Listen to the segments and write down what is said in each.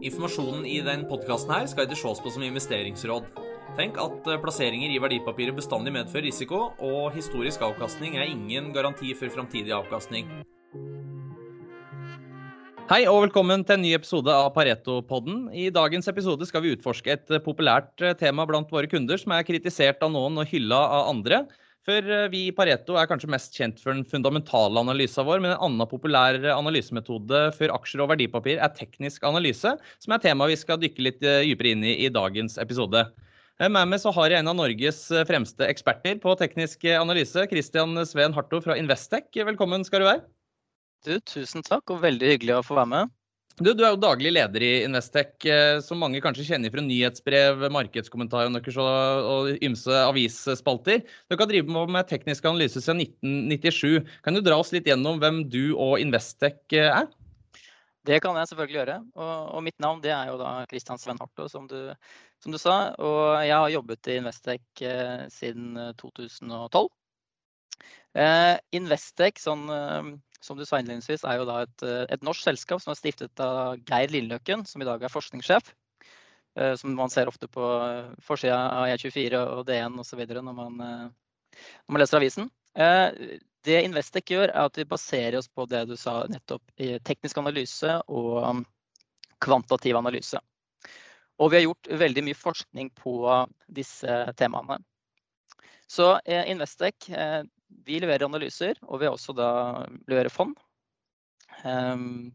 Informasjonen i den podkasten skal ikke ses på som investeringsråd. Tenk at eh, plasseringer i verdipapirer bestandig medfører risiko, og historisk avkastning er ingen garanti for framtidig avkastning. Hei og velkommen til en ny episode av Pareto-podden. I dagens episode skal vi utforske et eh, populært eh, tema blant våre kunder som er kritisert av noen og hylla av andre. For vi i Pareto er kanskje mest kjent for den fundamentale analysen vår, men en annen populær analysemetode for aksjer og verdipapir er teknisk analyse, som er temaet vi skal dykke litt dypere inn i i dagens episode. Med meg så har jeg en av Norges fremste eksperter på teknisk analyse, Christian Sveen Harto fra Investec. Velkommen skal du være. Du, tusen takk, og veldig hyggelig å få være med. Du, du, er jo daglig leder i Investec, som mange kanskje kjenner fra nyhetsbrev, markedskommentarer og, ymse avisspalter. Dere har drevet med teknisk analyse siden 1997. Kan du dra oss litt gjennom hvem du og Investec er? Det kan jeg selvfølgelig gjøre. Og, og mitt navn er jo da Kristian Sven Harto, som du, som du, sa. Og jeg har jobbet i Investec eh, siden 2012. Eh, Investec, sånn eh, som du sa innledningsvis, er jo da et, eh, et, norsk selskap som er stiftet av Geir Lilleløkken, som i dag er forskningssjef. Eh, som man ser ofte på eh, forsida av E24 og DN osv. Når, man, når man leser avisen. Det Investec gjør, er at vi baserer oss på det du sa nettopp, i teknisk analyse og um, kvantitativ analyse. Og vi har gjort veldig mye forskning på disse temaene. Så Investec vi leverer analyser, og vi også da leverer fond. Um,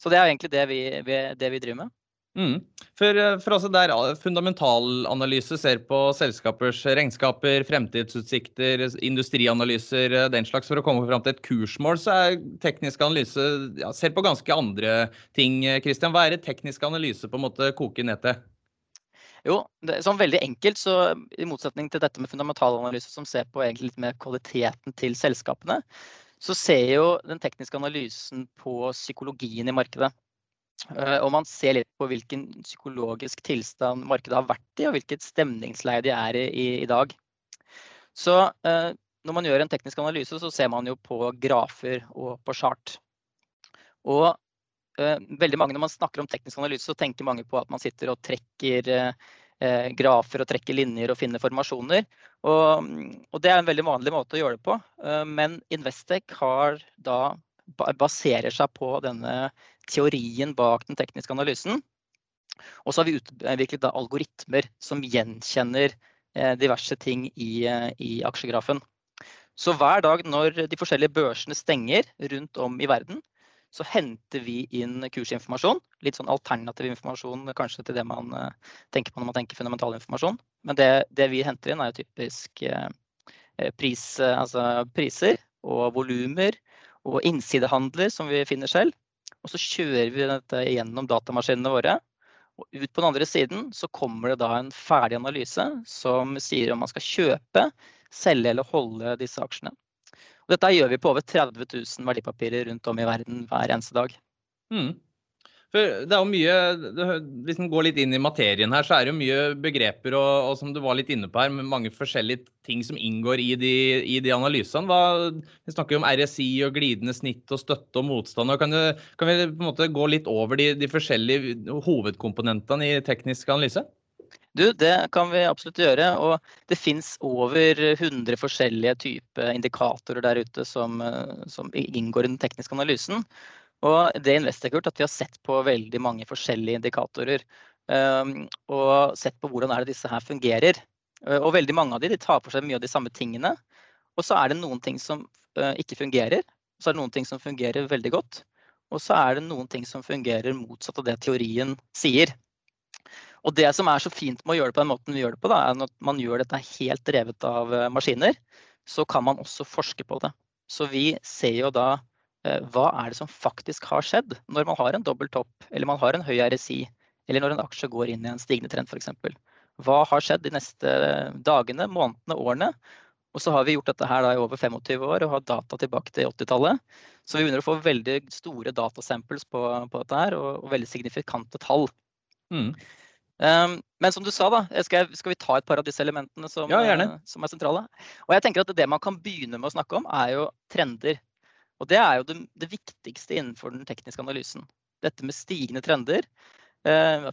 så det er egentlig det vi, det vi driver med. Mm. For, eh, for altså der fundamentalanalyse ser på selskapers regnskaper, fremtidsutsikter, industrianalyser, eh, den slags, for å komme fram til et kursmål, så er teknisk analyse ja, ser på ganske andre ting. Kristian, hva er det teknisk analyse på en måte koker ned til? Jo, det, sånn veldig enkelt, så i motsetning til dette med fundamentalanalyse som ser på litt mer kvaliteten til selskapene, så ser jo den tekniske analysen på psykologien i markedet. Eh, og man ser litt på hvilken psykologisk tilstand markedet har vært i, og hvilket stemningsleie de er i i, i dag. Så eh, når man gjør en teknisk analyse, så ser man jo på grafer og på chart. Og veldig mange Når man snakker om teknisk analyse, så tenker mange på at man sitter og trekker eh, grafer og trekker linjer og finner formasjoner. Og, og, det er en veldig vanlig måte å gjøre det på. Eh, men Investec har da baserer seg på denne teorien bak den tekniske analysen. Og så har vi utviklet algoritmer som gjenkjenner diverse ting i, i aksjegrafen. Så hver dag når de forskjellige børsene stenger rundt om i verden, så henter vi inn kursinformasjon. Litt sånn alternativ informasjon kanskje til det man uh, tenker på når man tenker fundamental informasjon. Men det, det vi henter inn, er jo typisk uh, pris, uh, altså priser og volumer og innsidehandler som vi finner selv. Og så kjører vi dette gjennom datamaskinene våre. Og ut på den andre siden så kommer det da en ferdig analyse som sier om man skal kjøpe, selge eller holde disse aksjene. Og dette gjør vi på over 30 000 verdipapirer rundt om i verden hver eneste dag. Mm. For det er jo mye, Hvis en går litt inn i materien her, så er det jo mye begreper og, og som du var litt inne på her, med mange forskjellige ting som inngår i de, i de analysene. Hva, vi snakker jo om RSI og glidende snitt og støtte og motstand. og Kan, du, kan vi på en måte gå litt over de, de forskjellige hovedkomponentene i teknisk analyse? Du, det kan vi absolutt gjøre. Og det fins over 100 forskjellige typer indikatorer der ute som, eh, som, inngår i den tekniske analysen. Og det Invest har gjort, at vi har sett på veldig mange forskjellige indikatorer. Um, og sett på hvordan er det disse her fungerer. Eh, og veldig mange av de, de tar for seg mye av de samme tingene. Og så er det noen ting som uh, ikke fungerer. Så er det noen ting som fungerer veldig godt. Og så er det noen ting som fungerer motsatt av det teorien sier. Og det som er så fint med å gjøre det på den måten vi gjør det på, da, er at man gjør dette helt drevet av eh, maskiner, så kan man også forske på det. Så vi ser jo da eh, hva er det som faktisk har skjedd når man har en dobbel topp, eller man har en høy RSI, eller når en aksje går inn i en stigende trend f.eks. Hva har skjedd de neste dagene, månedene, årene? Og så har vi gjort dette her i over 25 år og har data tilbake til 80-tallet. Så vi begynner å få veldig store datasamples på, på dette her, og, og veldig signifikante tall. Mm. Um, men som du sa, da, skal, skal, vi ta et par av disse elementene som, ja, uh, som, er sentrale? Og jeg tenker at Det man kan begynne med å snakke om, er jo trender. Og Det er jo det, det viktigste innenfor den tekniske analysen. Dette med stigende trender.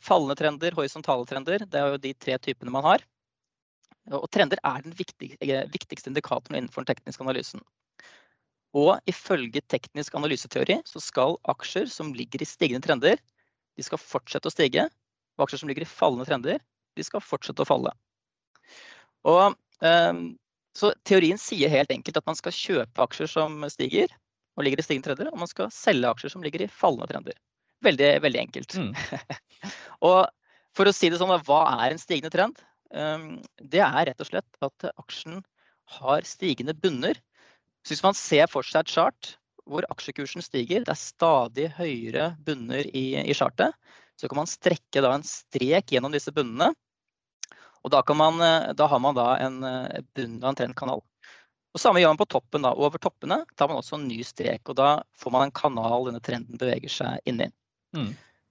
Fallende trender, horisontale trender, det er jo de tre typene man har. Og trender er den viktigste indikatoren innenfor den tekniske analysen. Og ifølge teknisk analyseteori så skal aksjer som ligger i stigende trender, de skal fortsette å stige. Og aksjer som ligger i fallende trender, de skal fortsette å falle. Og, så teorien sier helt enkelt at man skal kjøpe aksjer som stiger og ligger i stigende trender, og man skal selge aksjer som ligger i fallende trender. Veldig, veldig enkelt. Mm. og for å si det sånn, hva er en stigende trend? Det er rett og slett at aksjen har stigende bunner så hvis man ser for seg et chart hvor aksjekursen stiger, det er stadig høyere bunner i, i chartet, så kan man strekke en strek gjennom disse bunnene. Og da, man, da har man da en bunn av en trendkanal. Og samme gjør man på toppen. Da. Over toppene tar man også en ny strek, og da får man en kanal denne trenden beveger seg inn i. Mm.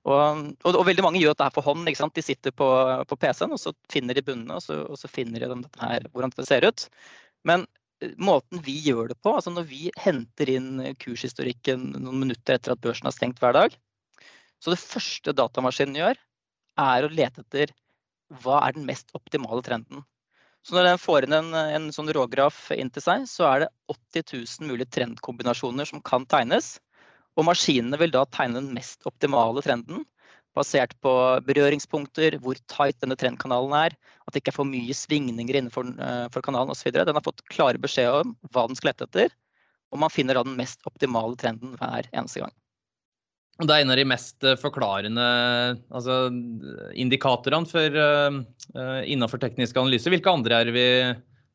Og, og, og, veldig mange gjør dette for hånd. De sitter på, på PC-en og så finner de bunnene og så, og så finner de her, hvordan det ser ut. Men måten vi gjør det på, altså når vi henter inn kurshistorikken noen minutter etter at børsen har stengt hver dag, så det første datamaskinen gjør, er å lete etter hva er den mest optimale trenden. Så når den får inn en, en sånn rågraf inn til seg, så er det 80 000 mulige trendkombinasjoner som kan tegnes. Og maskinene vil da tegne den mest optimale trenden basert på berøringspunkter, hvor tight denne trendkanalen er, at det ikke er for mye svingninger innenfor for kanalen osv. Den har fått klare beskjed om hva den skal lete etter, og man finner da den mest optimale trenden hver eneste gang. Det er en av de mest eh, forklarende altså, indikatorene for, uh, innenfor teknisk analyse. Hvilke andre er vi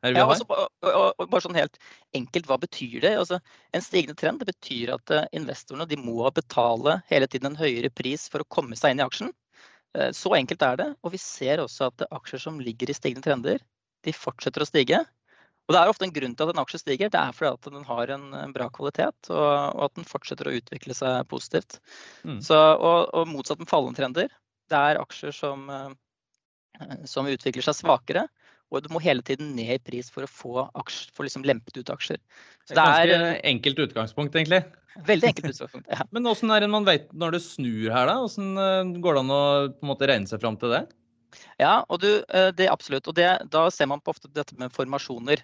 ja, altså, og, og, bare sånn helt enkelt, hva betyr det? Altså, en stigende trend det betyr at investorene de må betale hele tiden en høyere pris for å komme seg inn i aksjen. Så enkelt er det. Og vi ser også at aksjer som ligger i stigende trender, de fortsetter å stige. Og det er ofte en grunn til at en aksje stiger. Det er fordi at den har en, en bra kvalitet, og, og, at den fortsetter å utvikle seg positivt. Mm. Så, og, og, motsatt med fallende trender. Det er aksjer som, uh, som utvikler seg svakere og du må hele tiden ned i pris for å få, aksjer, for liksom lempet ut aksjer. Så det er ganske det er, enkelt utgangspunkt, egentlig. Veldig enkelt utgangspunkt, ja. Men hvordan er det man vet når det snur her, da? Eh, går det an å måte regne seg fram til det? Ja, og du, eh, det er absolutt. Og det, da ser man på ofte dette med formasjoner.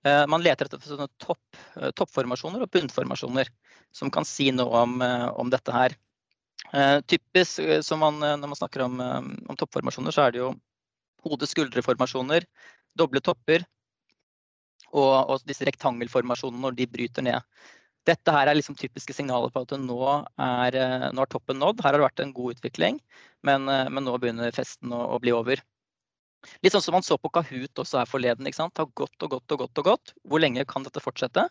Man leter etter sånne topp, toppformasjoner og bunnformasjoner som kan si noe om, om dette her. Typisk man, når man snakker om, om toppformasjoner, så er det jo hode-skuldre-formasjoner, doble topper og, og, disse rektangelformasjonene når de bryter ned. Dette her er liksom typiske signaler på at nå er, eh, nå er, toppen nådd. Her har det vært en god utvikling, men, eh, men nå begynner festen å, å, bli over. Litt sånn som man så på Kahoot også her forleden. ikke sant? Det har gått og gått og gått. og gått. Hvor lenge kan dette fortsette?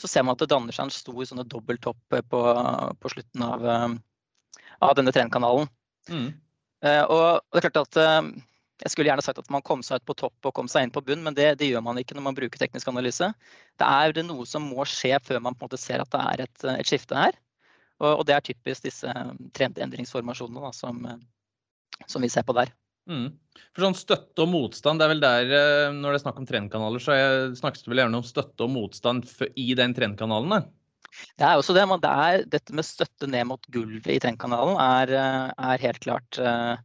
Så ser man at det danner seg en stor sånn dobbelttopp på, på slutten av, eh, av denne trendkanalen. Mm. Uh, og det er klart at uh, jeg skulle gjerne sagt at man kom seg ut på topp og kom seg inn på bunn, men det, det gjør man ikke når man bruker teknisk analyse. Det er det noe som må skje før man på en måte ser at det er et, et skifte her. Og, og, det er typisk disse trendendringsformasjonene da, som, som, vi ser på der. Mm. For sånn Støtte og motstand, det er vel der eh, når det er snakk om trendkanaler, så snakkes det vel gjerne om støtte og motstand i den trendkanalen? Det er også det, men det er, dette med støtte ned mot gulvet i trendkanalen er, eh, er helt klart uh,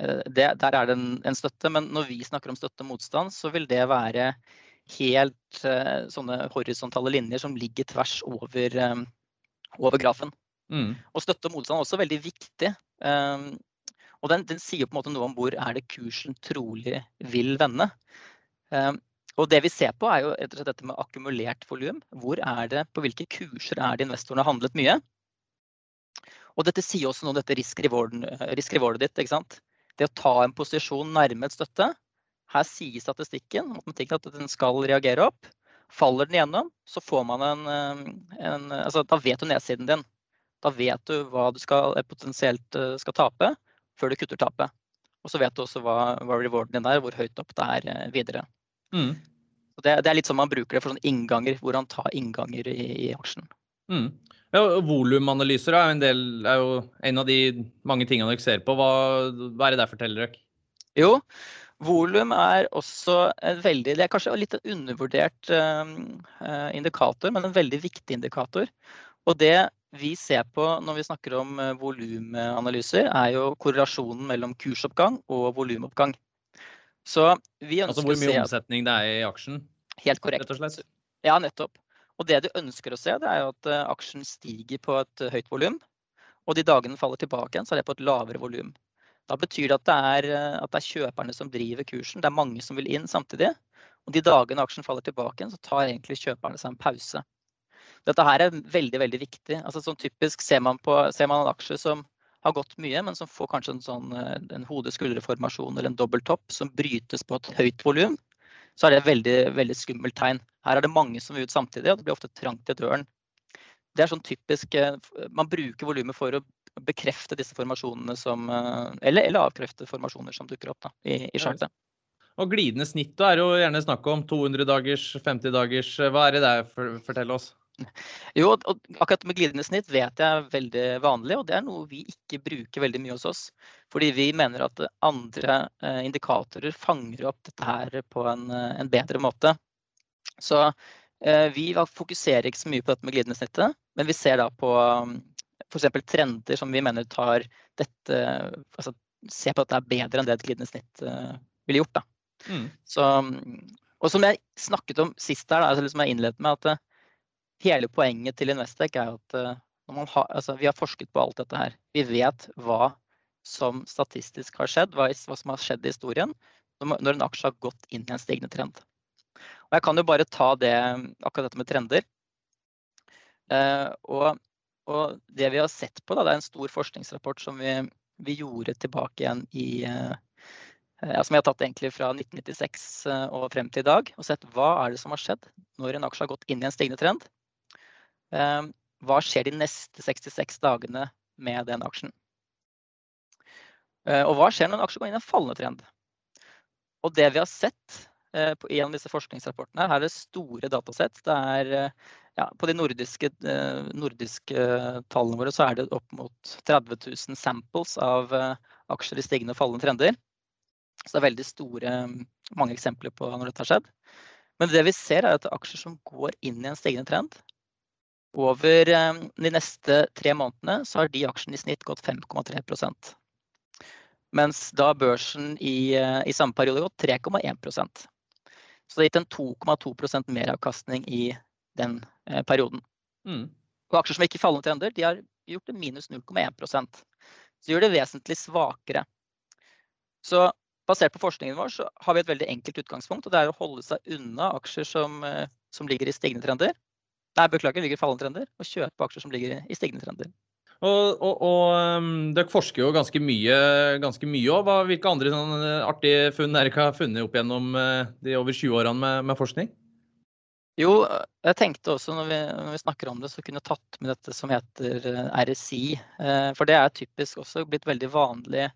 det, der er det en, en, støtte. Men når vi snakker om støtte og motstand, så vil det være helt uh, sånne horisontale linjer som ligger tvers over, um, over grafen. Mm. Og støtte og motstand er også veldig viktig. Um, og den, den, sier på en måte noe om hvor er det kursen trolig vil vende. Um, og det vi ser på, er jo dette med akkumulert volum. Hvor er det, på hvilke kurser er det investorene har handlet mye? Og dette sier også noe om dette risk-rewardet ditt. ikke sant? Det å ta en posisjon nærme et støtte. Her sier statistikken at den skal reagere opp. Faller den gjennom, så får man en, eh, en altså, Da vet du nedsiden din. Da vet du hva du skal, eh, potensielt eh, skal tape, før du kutter tapet. Og så vet du også hva, hva rewarden din er, hvor høyt opp det er videre. Mm. Det, det, er litt sånn man bruker det for sånn innganger, hvor han tar innganger i, i aksjen. Mm. Ja, Volumanalyser er, er, jo en av de mange tingene dere ser på. Hva, hva er det der forteller dere? Jo, volum er også en veldig Det er kanskje litt en undervurdert uh, indikator, men en veldig viktig indikator. Og det vi ser på når vi snakker om volumanalyser, er jo korrelasjonen mellom kursoppgang og volumoppgang. Så vi ønsker altså hvor mye omsetning det er i aksjen? Helt korrekt. Rett og slett. Ja, nettopp. Og det du ønsker å se, det er jo at aksjen stiger på et høyt volum. Og de dagene faller tilbake igjen, så er det på et lavere volum. Da betyr det at det, er, at det er kjøperne som driver kursen. Det er mange som vil inn samtidig. Og de dagene aksjen faller tilbake igjen, så tar egentlig kjøperne seg en pause. Dette her er veldig veldig viktig. Altså, sånn typisk ser man, på, ser man en aksje som har gått mye, men som får kanskje en, sånn, eh, en hode-skulder-formasjon eller en dobbelttopp som brytes på et høyt volum, så er det et veldig, veldig skummelt tegn. Her er det mange som vil ut samtidig, og det blir ofte trangt i døren. Det er sånn typisk eh, Man bruker volumet for å bekrefte disse formasjonene som eh, Eller, eller avkrefte formasjoner som dukker opp da, i, i chartet. Og glidende snitt da, er jo gjerne snakk om 200 dagers, 50 dagers. Hva er det der? Fortell oss. Jo, og akkurat med glidende snitt vet jeg er veldig vanlig, og det er noe vi ikke bruker veldig mye hos oss. Fordi vi mener at andre eh, indikatorer fanger opp dette her på en, eh, en bedre måte. Så eh, vi fokuserer ikke så mye på dette med glidende snittet, men vi ser da på mm, f.eks. trender som vi mener tar dette altså ser på at det er bedre enn det et glidende snitt ville gjort. Da. Mm. Så, mm, og som jeg snakket om sist her, da, altså som jeg innledet med, at hele poenget til Investec er at eh, har, altså, vi har forsket på alt dette her. Vi vet hva som statistisk har skjedd, hva, som har skjedd i historien når en aksje har gått inn i en stigende trend. Og jeg kan jo bare ta det, akkurat dette med trender. Uh, og, og, det vi har sett på, da, det er en stor forskningsrapport som vi, vi gjorde tilbake igjen i uh, ja, Som vi har tatt egentlig fra 1996 uh, og frem til i dag. Og sett hva er det som har skjedd når en aksje har gått inn i en stigende trend. Ehm, hva skjer de neste 66 dagene med den aksjen? Eh, og hva skjer når en aksje går inn i en fallende trend? Og det vi har sett eh, på en av disse forskningsrapportene, her er det store datasett. Det er, eh, ja, på de nordiske, nordiske, tallene våre så er det opp mot 30 000 samples av aksjer i stigende og fallende trender. Så det er veldig store, mange eksempler på når dette har skjedd. Men det vi ser er at aksjer som går inn i en stigende trend, over eh, de neste tre månedene så har de aksjene i snitt gått 5,3% Mens da børsen i, eh, i samme periode gått 3,1% Så det har gitt en 2,2% meravkastning i den eh, perioden. Mm. Og aksjer som ikke faller trender, de har gjort det minus 0,1% Så gjør det vesentlig svakere. Så basert på forskningen vår så har vi et veldig enkelt utgangspunkt. og Det er å holde seg unna aksjer som, som ligger i stigende trender. Nei, beklager, ligger i fallende trender. Og kjøpe aksjer som ligger i stigende trender. Og, og, og um, dere forsker jo ganske mye, ganske mye òg. Hvilke andre sånn, eh, artige funn dere har funnet opp gjennom uh, de over 20 årene med, med, forskning? Jo, jeg tenkte også når vi, når vi, snakker om det, så kunne jeg tatt med dette som heter uh, RSI. Uh, for det er typisk også blitt veldig vanlig,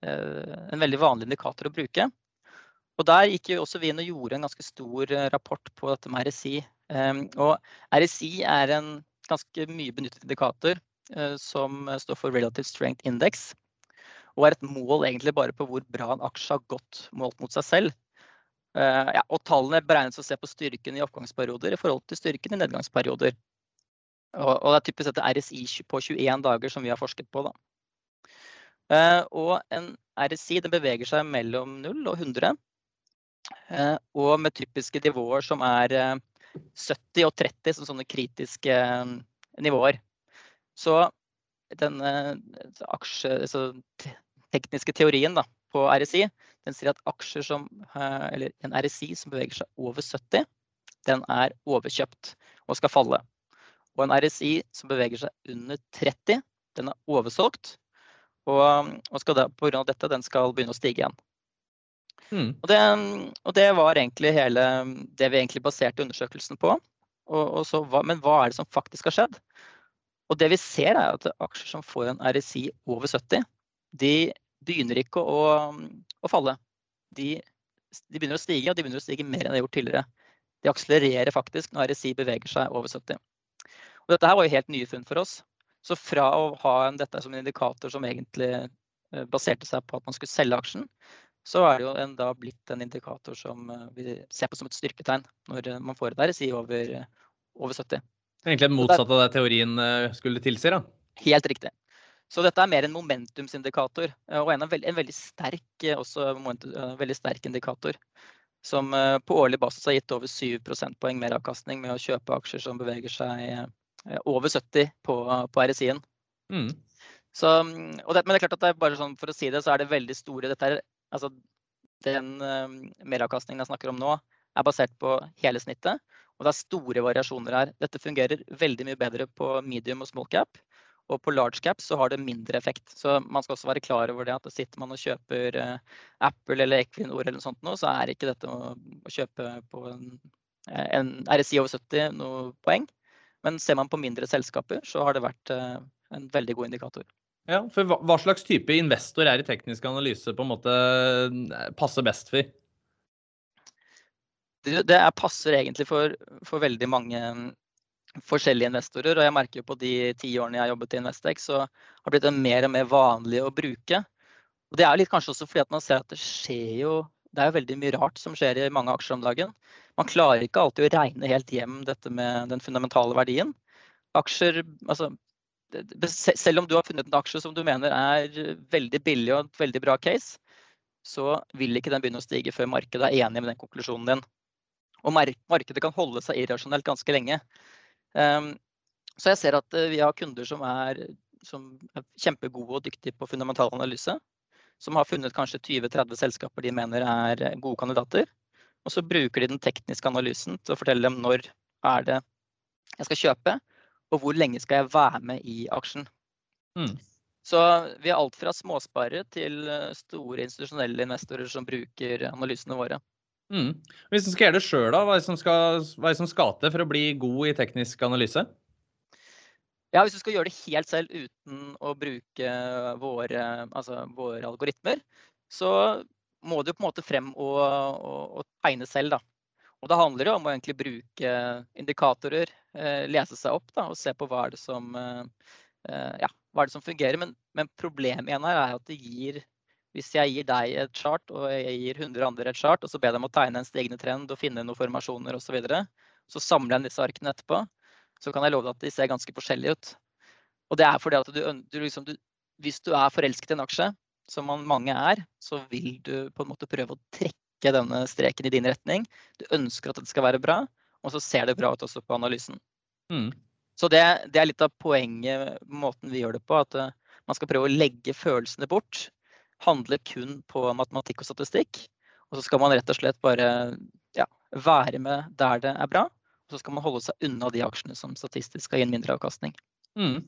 en veldig vanlig indikator å bruke. Og der gikk jo også vi inn og gjorde en ganske stor rapport på dette med RSI. Ehm, og RSI er en ganske mye benyttet indikator eh, som står for Relative Strength Index. Og er et mål egentlig bare på hvor bra en aksje har gått målt mot seg selv. Eh, ja, og tallene beregnes å se på styrken i oppgangsperioder i forhold til styrken i nedgangsperioder. Og, og det er typisk dette RSI på 21 dager som vi har forsket på. Da. Eh, og en RSI den beveger seg mellom 0 og 100. Og med typiske nivåer som er 70 og 30 som sånne kritiske eh, nivåer. Så den eh, aksje, altså, tekniske teorien da, på RSI den sier at aksjer som, eh, eller en RSI som beveger seg over 70, den er overkjøpt og skal falle. Og en RSI som beveger seg under 30, den er oversolgt. Og, og skal da, på grunn av dette, den skal begynne å stige igjen. Mm. Og, det, og, det, var egentlig hele det vi egentlig baserte undersøkelsen på. Og, og så, men hva er det som faktisk har skjedd? Og det vi ser er at aksjer som får en RSI over 70, de begynner ikke å, å falle. De, de, begynner å stige, og de begynner å stige mer enn de har gjort tidligere. De akselererer faktisk når RSI beveger seg over 70. Og dette her var jo helt nye funn for oss. Så fra å ha en, dette som en indikator som egentlig eh, baserte seg på at man skulle selge aksjen, så er det jo en, da blitt en indikator som eh, vi ser på som et styrketegn når eh, man får et RSI over, over 70. Egentlig det motsatte av det teorien skulle tilsi, da? Helt riktig. Så dette er mer en momentumsindikator, og en, en veldig, sterk, også, veldig sterk indikator. Som på årlig basis har gitt over 7 prosentpoeng meravkastning med å kjøpe aksjer som beveger seg over 70 på, på RSI-en. Mm. Så, det, men det er klart at det er bare sånn, for å si det, så er det veldig store dette er, altså, Den uh, meravkastningen jeg snakker om nå, er basert på hele snittet. Og det er store variasjoner her. Dette fungerer veldig mye bedre på medium og small cap. Og på large cap så har det mindre effekt. Så man skal også være klar over det at sitter man og kjøper uh, Apple eller Equinor eller noe sånt nå, så er ikke dette å, kjøpe på en, en, RSI over 70 noe poeng. Men ser man på mindre selskaper, så har det vært en veldig god indikator. Ja, for hva, slags type investor er i teknisk analyse på en måte eh, passer best for? Det, det er, passer egentlig for, for, veldig mange mm, forskjellige investorer. Og jeg merker jo på de ti årene jeg har jobbet i Investex, så har det blitt mer og mer vanlig å bruke. Og det er litt kanskje også fordi at man ser at det skjer jo det er jo veldig mye rart som skjer i mange aksjer om dagen. Man klarer ikke alltid å regne helt hjem dette med den fundamentale verdien. Aksjer, altså selv om du har funnet en aksje som du mener er veldig billig og et veldig bra case, så vil ikke den begynne å stige før markedet er enig med den konklusjonen din. Og markedet kan holde seg irrasjonelt ganske lenge. Ehm, så jeg ser at eh, vi har kunder som er, som er kjempegode og dyktige på fundamental analyse. Som har funnet kanskje 20-30 selskaper de mener er gode kandidater. Og så bruker de den tekniske analysen til å fortelle dem når er det jeg skal kjøpe, og hvor lenge skal jeg være med i aksjen. Mm. Så vi har alt fra småsparere til eh, store institusjonelle investorer som bruker analysene våre. Mm. Hvis du skal gjøre det sjøl, hva er det som skal til for å bli god i teknisk analyse? Ja, Hvis du skal gjøre det helt selv uten å bruke våre, altså våre algoritmer, så må du på en måte frem og, og, og tegne selv. da. Og det handler jo om å egentlig bruke indikatorer, eh, lese seg opp da, og se på hva er det som, eh, eh, ja, hva er det som fungerer. Men, men, problemet igjen her er at det gir Hvis jeg gir deg et chart og jeg gir 100 andre et chart, og så ber dem å tegne en stigende trend og finne noen formasjoner osv., så, videre, så samler jeg disse arkene etterpå, så kan jeg love deg at de ser ganske forskjellige ut. Og det er fordi at du, du, liksom, du Hvis du er forelsket i en aksje, som man, mange er, så vil du på en måte prøve å trekke trekke denne streken i din retning. Du ønsker at det skal være bra, og så ser det bra ut også på analysen. Mm. Så det, det, er litt av poenget, måten vi gjør det på. At uh, man skal prøve å legge følelsene bort. Handle kun på matematikk og statistikk. Og så skal man rett og slett bare ja, være med der det er bra. Og så skal man holde seg unna de aksjene som statistisk skal gi en mindre avkastning. Mm.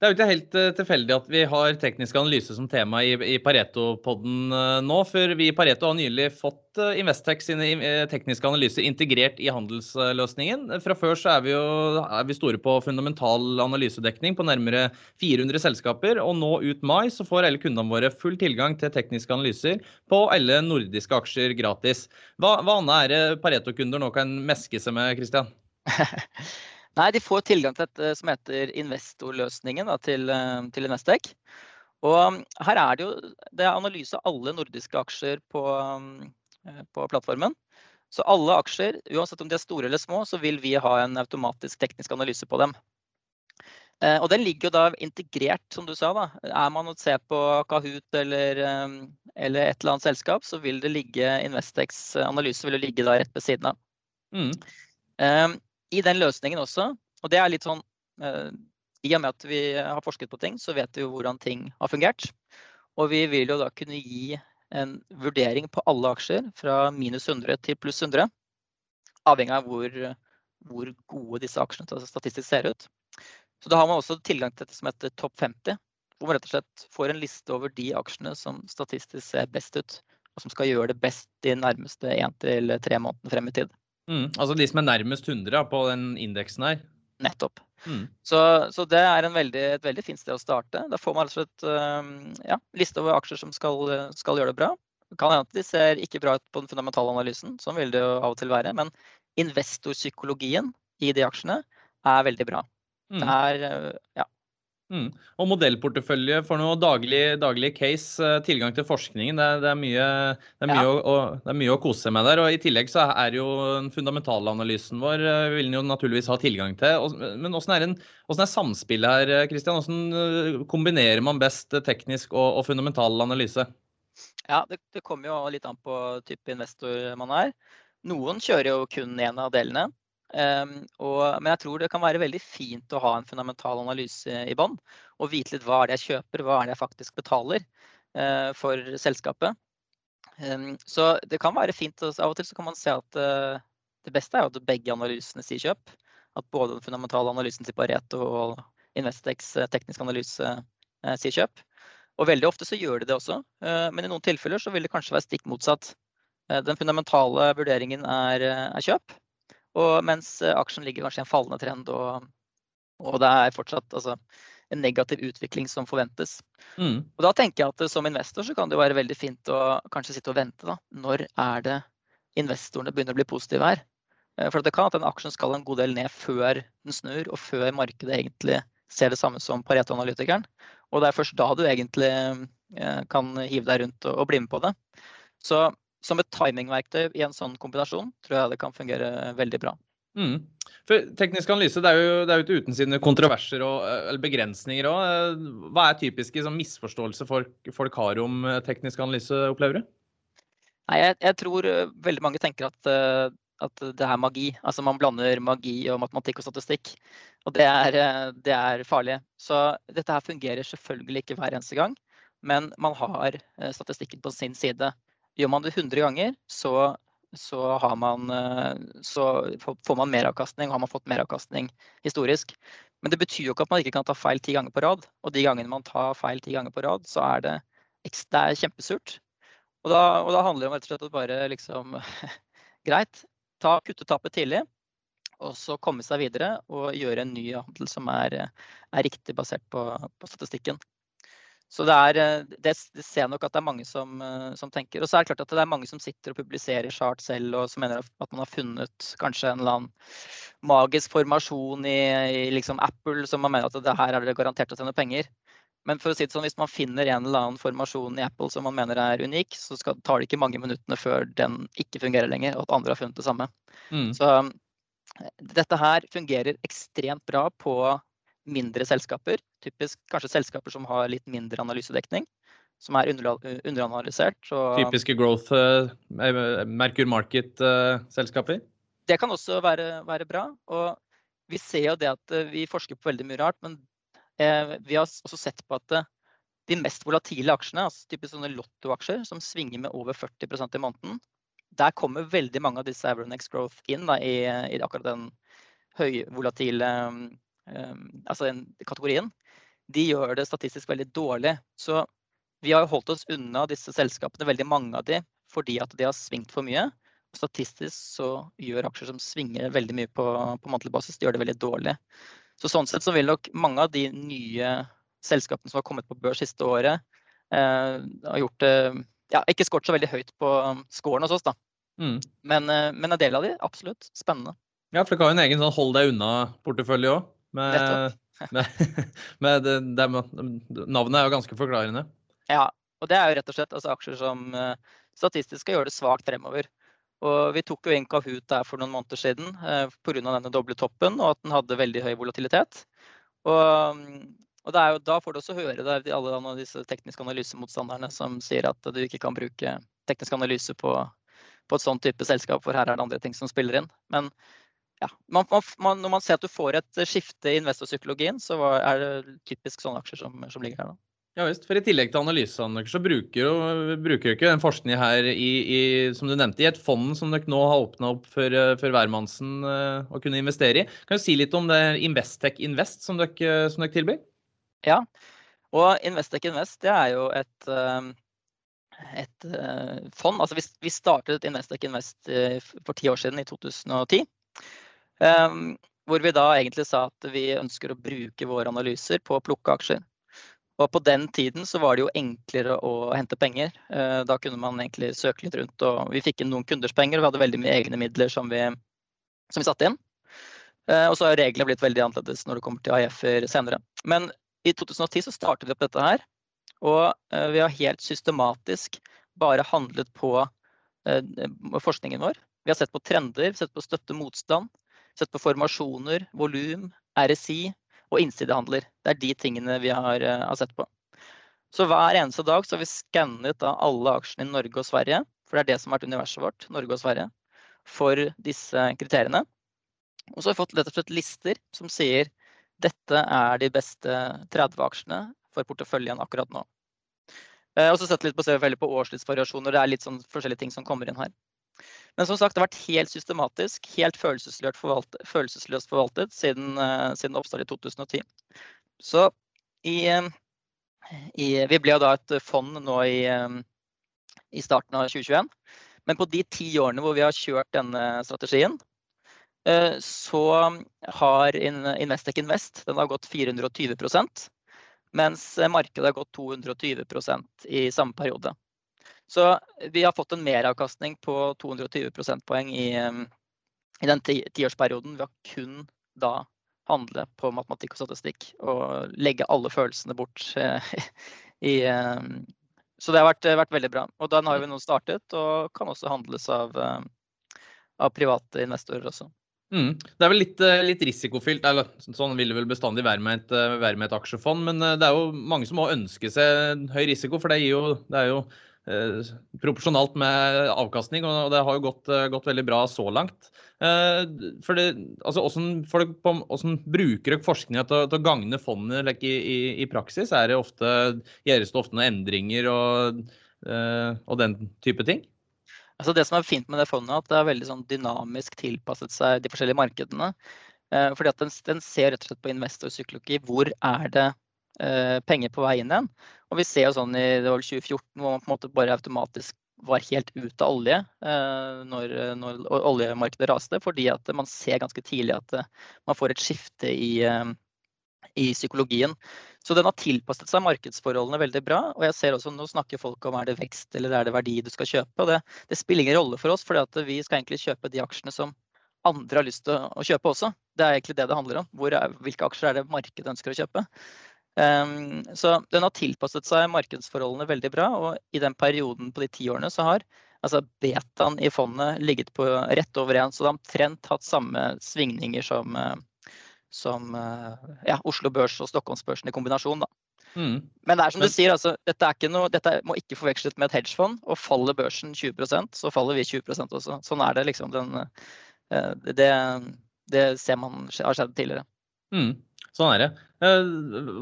Det er jo ikke helt eh, tilfeldig at vi har teknisk analyse som tema i, Pareto-podden eh, nå. For vi i Pareto har nylig fått Investec Investex sine tekniske analyser integrert i handelsløsningen. Fra før så er vi jo er vi store på fundamental analysedekning på nærmere 400 selskaper. Og nå ut mai så får alle kundene våre full tilgang til tekniske analyser på alle nordiske aksjer gratis. Hva, hva annet er det Pareto-kunder nå kan meske seg med, Christian? Nei, de får tilgang til dette som heter investorløsningen da, til, eh, til Investec. Og um, her er det jo det er analyse av alle nordiske aksjer på, um, eh, på, plattformen. Så alle aksjer, uansett om de er store eller små, så vil vi ha en automatisk teknisk analyse på dem. Eh, og den ligger jo da integrert, som du sa. da. Er man å se på Kahoot eller, um, eller, et eller annet selskap, så vil det ligge Investex analyse vil ligge da rett ved siden av. Mm i den løsningen også, og det er litt sånn eh, I og med at vi har forsket på ting, så vet vi jo hvordan ting har fungert. Og vi vil jo da kunne gi en vurdering på alle aksjer fra minus 100 til pluss 100. Avhengig av hvor, hvor gode disse aksjene statistisk ser ut. Så da har man også tilgang til dette som heter topp 50. Hvor man rett og slett får en liste over de aksjene som statistisk ser best ut. Og som skal gjøre det best de nærmeste én til tre månedene frem i tid. Mm, altså de som er nærmest 100 på den indeksen her? Nettopp. Mm. Så, så, det er veldig, et veldig fint sted å starte. Da får man rett og slett ja, liste over aksjer som skal, skal, gjøre det bra. Det kan hende at de ser ikke bra ut på den fundamentale analysen, sånn vil det jo av og til være. Men investorpsykologien i de aksjene er veldig bra. Mm. Det er uh, ja, Mm. Og modellportefølje for noe daglig, daglig case, eh, tilgang til forskningen. Det det er, mye, det er ja. å, det er mye å, kose seg med der. Og I tillegg så er jo den fundamentalanalysen vår eh, vil den jo naturligvis ha tilgang til. Men hvordan er, er samspillet her, Kristian? Hvordan kombinerer man best teknisk og, og fundamental analyse? Ja, det, det kommer jo litt an på type investor man er. Noen kjører jo kun én av delene. Um, og, men jeg tror det kan være veldig fint å ha en fundamental analyse i bånn. Og vite litt hva er det jeg kjøper, hva er det jeg faktisk betaler uh, for selskapet. Um, så det kan være fint. Og av og til så kan man se at uh, det beste er at begge analysene sier kjøp. At både den fundamentale analysen til Pareto og Investex uh, teknisk analyse sier kjøp. Og veldig ofte så gjør de det også, men i noen tilfeller så vil det kanskje være stikk motsatt. Den fundamentale vurderingen er, er kjøp, og mens eh, aksjen ligger kanskje i en fallende trend, og, og det er fortsatt altså, en negativ utvikling som forventes. Mm. Og da tenker jeg at som investor så kan det være veldig fint å kanskje sitte og vente. Da. Når er det investorene begynner å bli positive her? Eh, for det kan at den aksjen skal en god del ned før den snur, og før markedet egentlig ser det samme som Pareto-analytikeren. Og det er først da du egentlig eh, kan hive deg rundt og bli med på det. Så som et timingverktøy i en sånn kombinasjon tror jeg det kan fungere veldig bra. Mm. For Teknisk analyse det er jo, det er jo ikke uten sine kontroverser og eller begrensninger òg. Hva er typiske sånn, misforståelser folk, folk, har om eh, teknisk analyse, opplever du? Nei, jeg, jeg, tror eh, veldig mange tenker at, eh, at, det er magi. Altså Man blander magi og matematikk og statistikk. Og det er, det er farlig. Så dette her fungerer selvfølgelig ikke hver eneste gang. Men man har statistikken på sin side. Gjør man det 100 ganger, så, så, man, eh, så får man meravkastning, og har man fått meravkastning historisk. Men det betyr jo ikke at man ikke kan ta feil ti ganger på rad. Og de gangene man tar feil ti ganger på rad, så er det, det er kjempesurt. Og da, og da, handler det om rett og slett å bare liksom Greit, ta kutte tapet tidlig. Og så komme seg videre og gjøre en ny handel som er, er riktig basert på, på statistikken. Så det, er, eh, det, det, ser nok at det er mange som, eh, som, tenker. Og så er det klart at det er mange som sitter og publiserer chart selv, og som mener at man har funnet kanskje en eller annen magisk formasjon i, i liksom Apple, som man mener at det her er det garantert å tjene penger. Men for å si det sånn, hvis man finner en eller annen formasjon i Apple som man mener er unik, så skal, tar det ikke mange minuttene før den ikke fungerer lenger, og at andre har funnet det samme. Mm. Så eh, dette her fungerer ekstremt bra på mindre selskaper. Typisk kanskje selskaper som har litt mindre analysedekning. Som er underanalysert. Typiske growth, uh, Merkur Market-selskaper? Uh, det kan også være, være, bra. Og vi ser jo det at vi forsker på veldig mye rart, men eh, vi har også sett på at de mest volatile aksjene, altså typisk sånne lottoaksjer som svinger med over 40% i måneden, der kommer veldig mange av disse Avronex Growth inn da, i, i, akkurat den høyvolatile altså den kategorien, de gjør det statistisk veldig dårlig. Så vi har holdt oss unna disse selskapene, veldig mange av de, fordi at de har svingt for mye. Statistisk så gjør aksjer som svinger veldig mye på, på månedlig basis, de gjør det veldig dårlig. Så sånn sett så vil nok mange av de nye selskapene som har kommet på børs siste året, eh, har gjort det ja, ikke skåret så veldig høyt på scoren hos oss, da. Mm. Men, eh, men, en del av de, absolutt. Spennende. Ja, for dere har jo en egen sånn hold deg unna-portefølje òg. Med, med, med det, det, navnet er jo ganske forklarende. Ja, og det er jo rett og slett altså, aksjer som uh, statistisk skal gjøre det svakt fremover. Og vi tok jo inn Kahoot der for noen måneder siden uh, pga. denne doble toppen og at den hadde veldig høy volatilitet. Og, og jo, da får du også høre det, alle disse tekniske analysemotstanderne som sier at du ikke kan bruke teknisk analyse på, på et sånt type selskap, for her er det andre ting som spiller inn. Men ja, man, man, når man ser at du får et skifte i investorpsykologien, så er det typisk sånne aksjer som, som ligger her. Da. Ja visst. For I tillegg til analysene så bruker jo bruker ikke den forskningen her i, i, som du nevnte, i et fond som dere nå har åpna opp for, for hvermannsen uh, å kunne investere i. Kan du si litt om det Investec Invest som dere, som dere tilbyr? Ja, og Investec Invest det er jo et, et fond. Altså vi, vi startet Investec Invest for ti år siden, i 2010. Um, hvor vi da egentlig sa at vi ønsker å bruke våre analyser på å plukke aksjer. Og på den tiden så var det jo enklere å hente penger. Uh, da kunne man egentlig søke litt rundt, og vi fikk inn noen kunders penger. Og vi hadde veldig mye egne midler som vi, som vi satte inn. Uh, og så har reglene blitt veldig annerledes når det kommer til AIF-er senere. Men i 2010 så startet vi opp dette her. Og vi har helt systematisk bare handlet på forskningen vår. Vi har sett på trender, sett på støtte motstand, sett på formasjoner, volum, RSI og innsidehandler. Det er de tingene vi har, har sett på. Så hver eneste dag har vi skannet alle aksjene i Norge og Sverige, for det er det som har vært universet vårt, Norge og Sverige, for disse kriteriene. Og så har vi fått rett og slett lister som sier dette er de beste 30 aksjene for porteføljen akkurat nå. Eh, og så sett litt på, på årslivsvariasjoner. det er litt sånn forskjellige ting som kommer inn her. Men som sagt, det har vært helt systematisk, helt følelsesløst forvaltet, følelsesløst forvaltet siden, uh, siden oppstart i 2010. Så i, i, vi ble da et fond nå i, i, starten av 2021. Men på de ti årene hvor vi har kjørt denne strategien, så har Investec Invest den har gått 420% mens markedet har gått 220% i samme periode. Så vi har fått en meravkastning på 220 prosentpoeng i, i den tiårsperioden Vi har kun da handle på matematikk og statistikk og legge alle følelsene bort eh, i Så det har vært, vært, veldig bra. Og den har vi nå startet og kan også handles av, av private investorer også. Mm. Det er vel litt, eh, litt, risikofylt, eller sånn vil det vel bestandig være med, et, være med et aksjefond. Men det er jo mange som må ønske seg høy risiko, for det, jo, det er jo Eh, proporsjonalt med avkastning, og det har jo gått, eh, gått veldig bra så langt. Eh, for det, altså, hvordan, folk på, hvordan bruker dere forskninga til, til, å gagne fondet like, i, i, i, praksis? Er det ofte, Gjøres det ofte noen endringer og, og den type ting? Altså det som er fint med det fondet, er at det er veldig sånn dynamisk tilpasset seg de forskjellige markedene. Fordi at den, den ser rett og slett på investorpsykologi. Hvor er det Eh, penger på vei inn igjen. Og vi ser jo sånn i 2014 hvor man på en måte bare automatisk var helt ute av olje eh, når, når oljemarkedet raste, fordi at man ser ganske tidlig at eh, man får et skifte i, i psykologien. Så den har tilpasset seg markedsforholdene veldig bra. Og jeg ser også nå snakker folk om er det vekst eller er det verdi du skal kjøpe. Og det, det spiller ingen rolle for oss, for vi skal egentlig kjøpe de aksjene som andre har lyst til å, kjøpe også. Det er egentlig det det handler om. Er, hvilke aksjer er det markedet ønsker å kjøpe? Ehm, så den har tilpasset seg markedsforholdene veldig bra. Og i den perioden på de ti årene så har altså betaen i fondet ligget på rett over én. Så det har omtrent hatt samme svingninger som, eh, som eh, ja, Oslo Børs og Stockholmsbørsen i kombinasjon. Da. Mm. Men det er som du sier, altså, dette, noe, dette, må ikke forveksles med et hedgefond. Og faller børsen 20% så faller vi 20% også. Sånn er det liksom. Den, eh, det, det, ser man har skjedd tidligere. Mm. Sånn er det. Eh,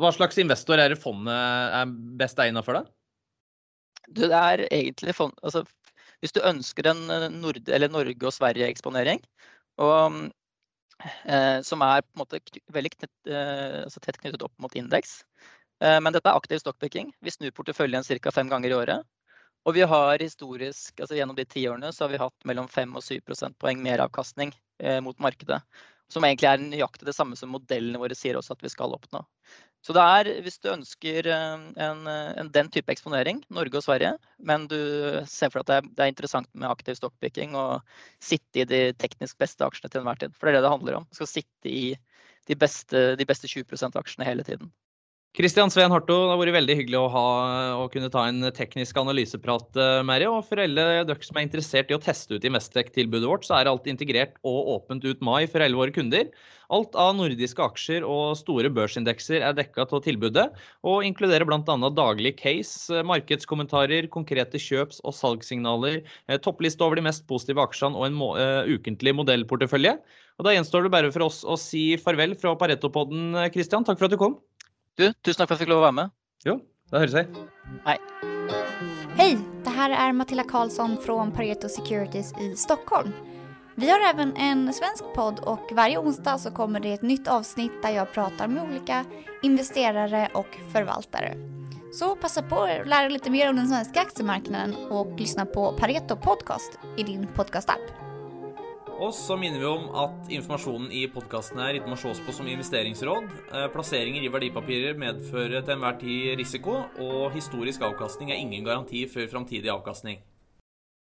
hva slags investor er det fondet er best egnet for, da? Det er egentlig fond, altså, Hvis du ønsker en eh, Nord Norge- og Sverige-eksponering, eh, som er på en måte veldig knytt, eh, altså tett knyttet opp mot indeks eh, Men dette er aktiv stockpicking. Vi snur porteføljen ca. fem ganger i året. Og vi har historisk, altså gjennom de ti årene så har vi hatt mellom 5 og 7 prosentpoeng meravkastning eh, mot markedet. Som egentlig er nøyaktig det samme som modellene våre sier også at vi skal oppnå. Så det er, hvis du ønsker eh, en, en, den type eksponering, Norge og Sverige, men du ser for deg at det er, det er interessant med aktiv stockpicking og sitte i de teknisk beste aksjene til enhver tid. For det er det det handler om. Du skal sitte i de beste, de beste 20% aksjene hele tiden. Kristian Sveen Harto, det har vært veldig hyggelig å, ha, å kunne ta en teknisk analyseprat eh, med deg. Og for alle dere som er interessert i å teste ut Investec-tilbudet vårt, så er alt integrert og åpent ut mai for alle våre kunder. Alt av nordiske aksjer og store børsindekser er dekka av tilbudet, og inkluderer bl.a. daglig case, markedskommentarer, konkrete kjøps- og salgssignaler, eh, toppliste over de mest positive aksjene og en ukentlig modellportefølje. Og Da gjenstår det bare for oss å si farvel fra Pareto-podden, Kristian. Takk for at du kom. Du, tusen takk for at jeg fikk lov å være med. Jo, da høres vi. Hei. Hej, det här är Matilda Karlsson från Pareto Securities i Stockholm. Vi har även en svensk podd och varje onsdag så kommer det ett nytt avsnitt där jag pratar med olika investerare och förvaltare. Så passa på att lära lite mer om den svenska aktiemarknaden och lyssna på Pareto Podcast i din podcastapp. Og så minner vi om at informasjonen i podkasten her ikke må ses på som investeringsråd. Eh, plasseringer i verdipapirer medfører til enhver tid risiko, og historisk avkastning er ingen garanti for framtidig avkastning.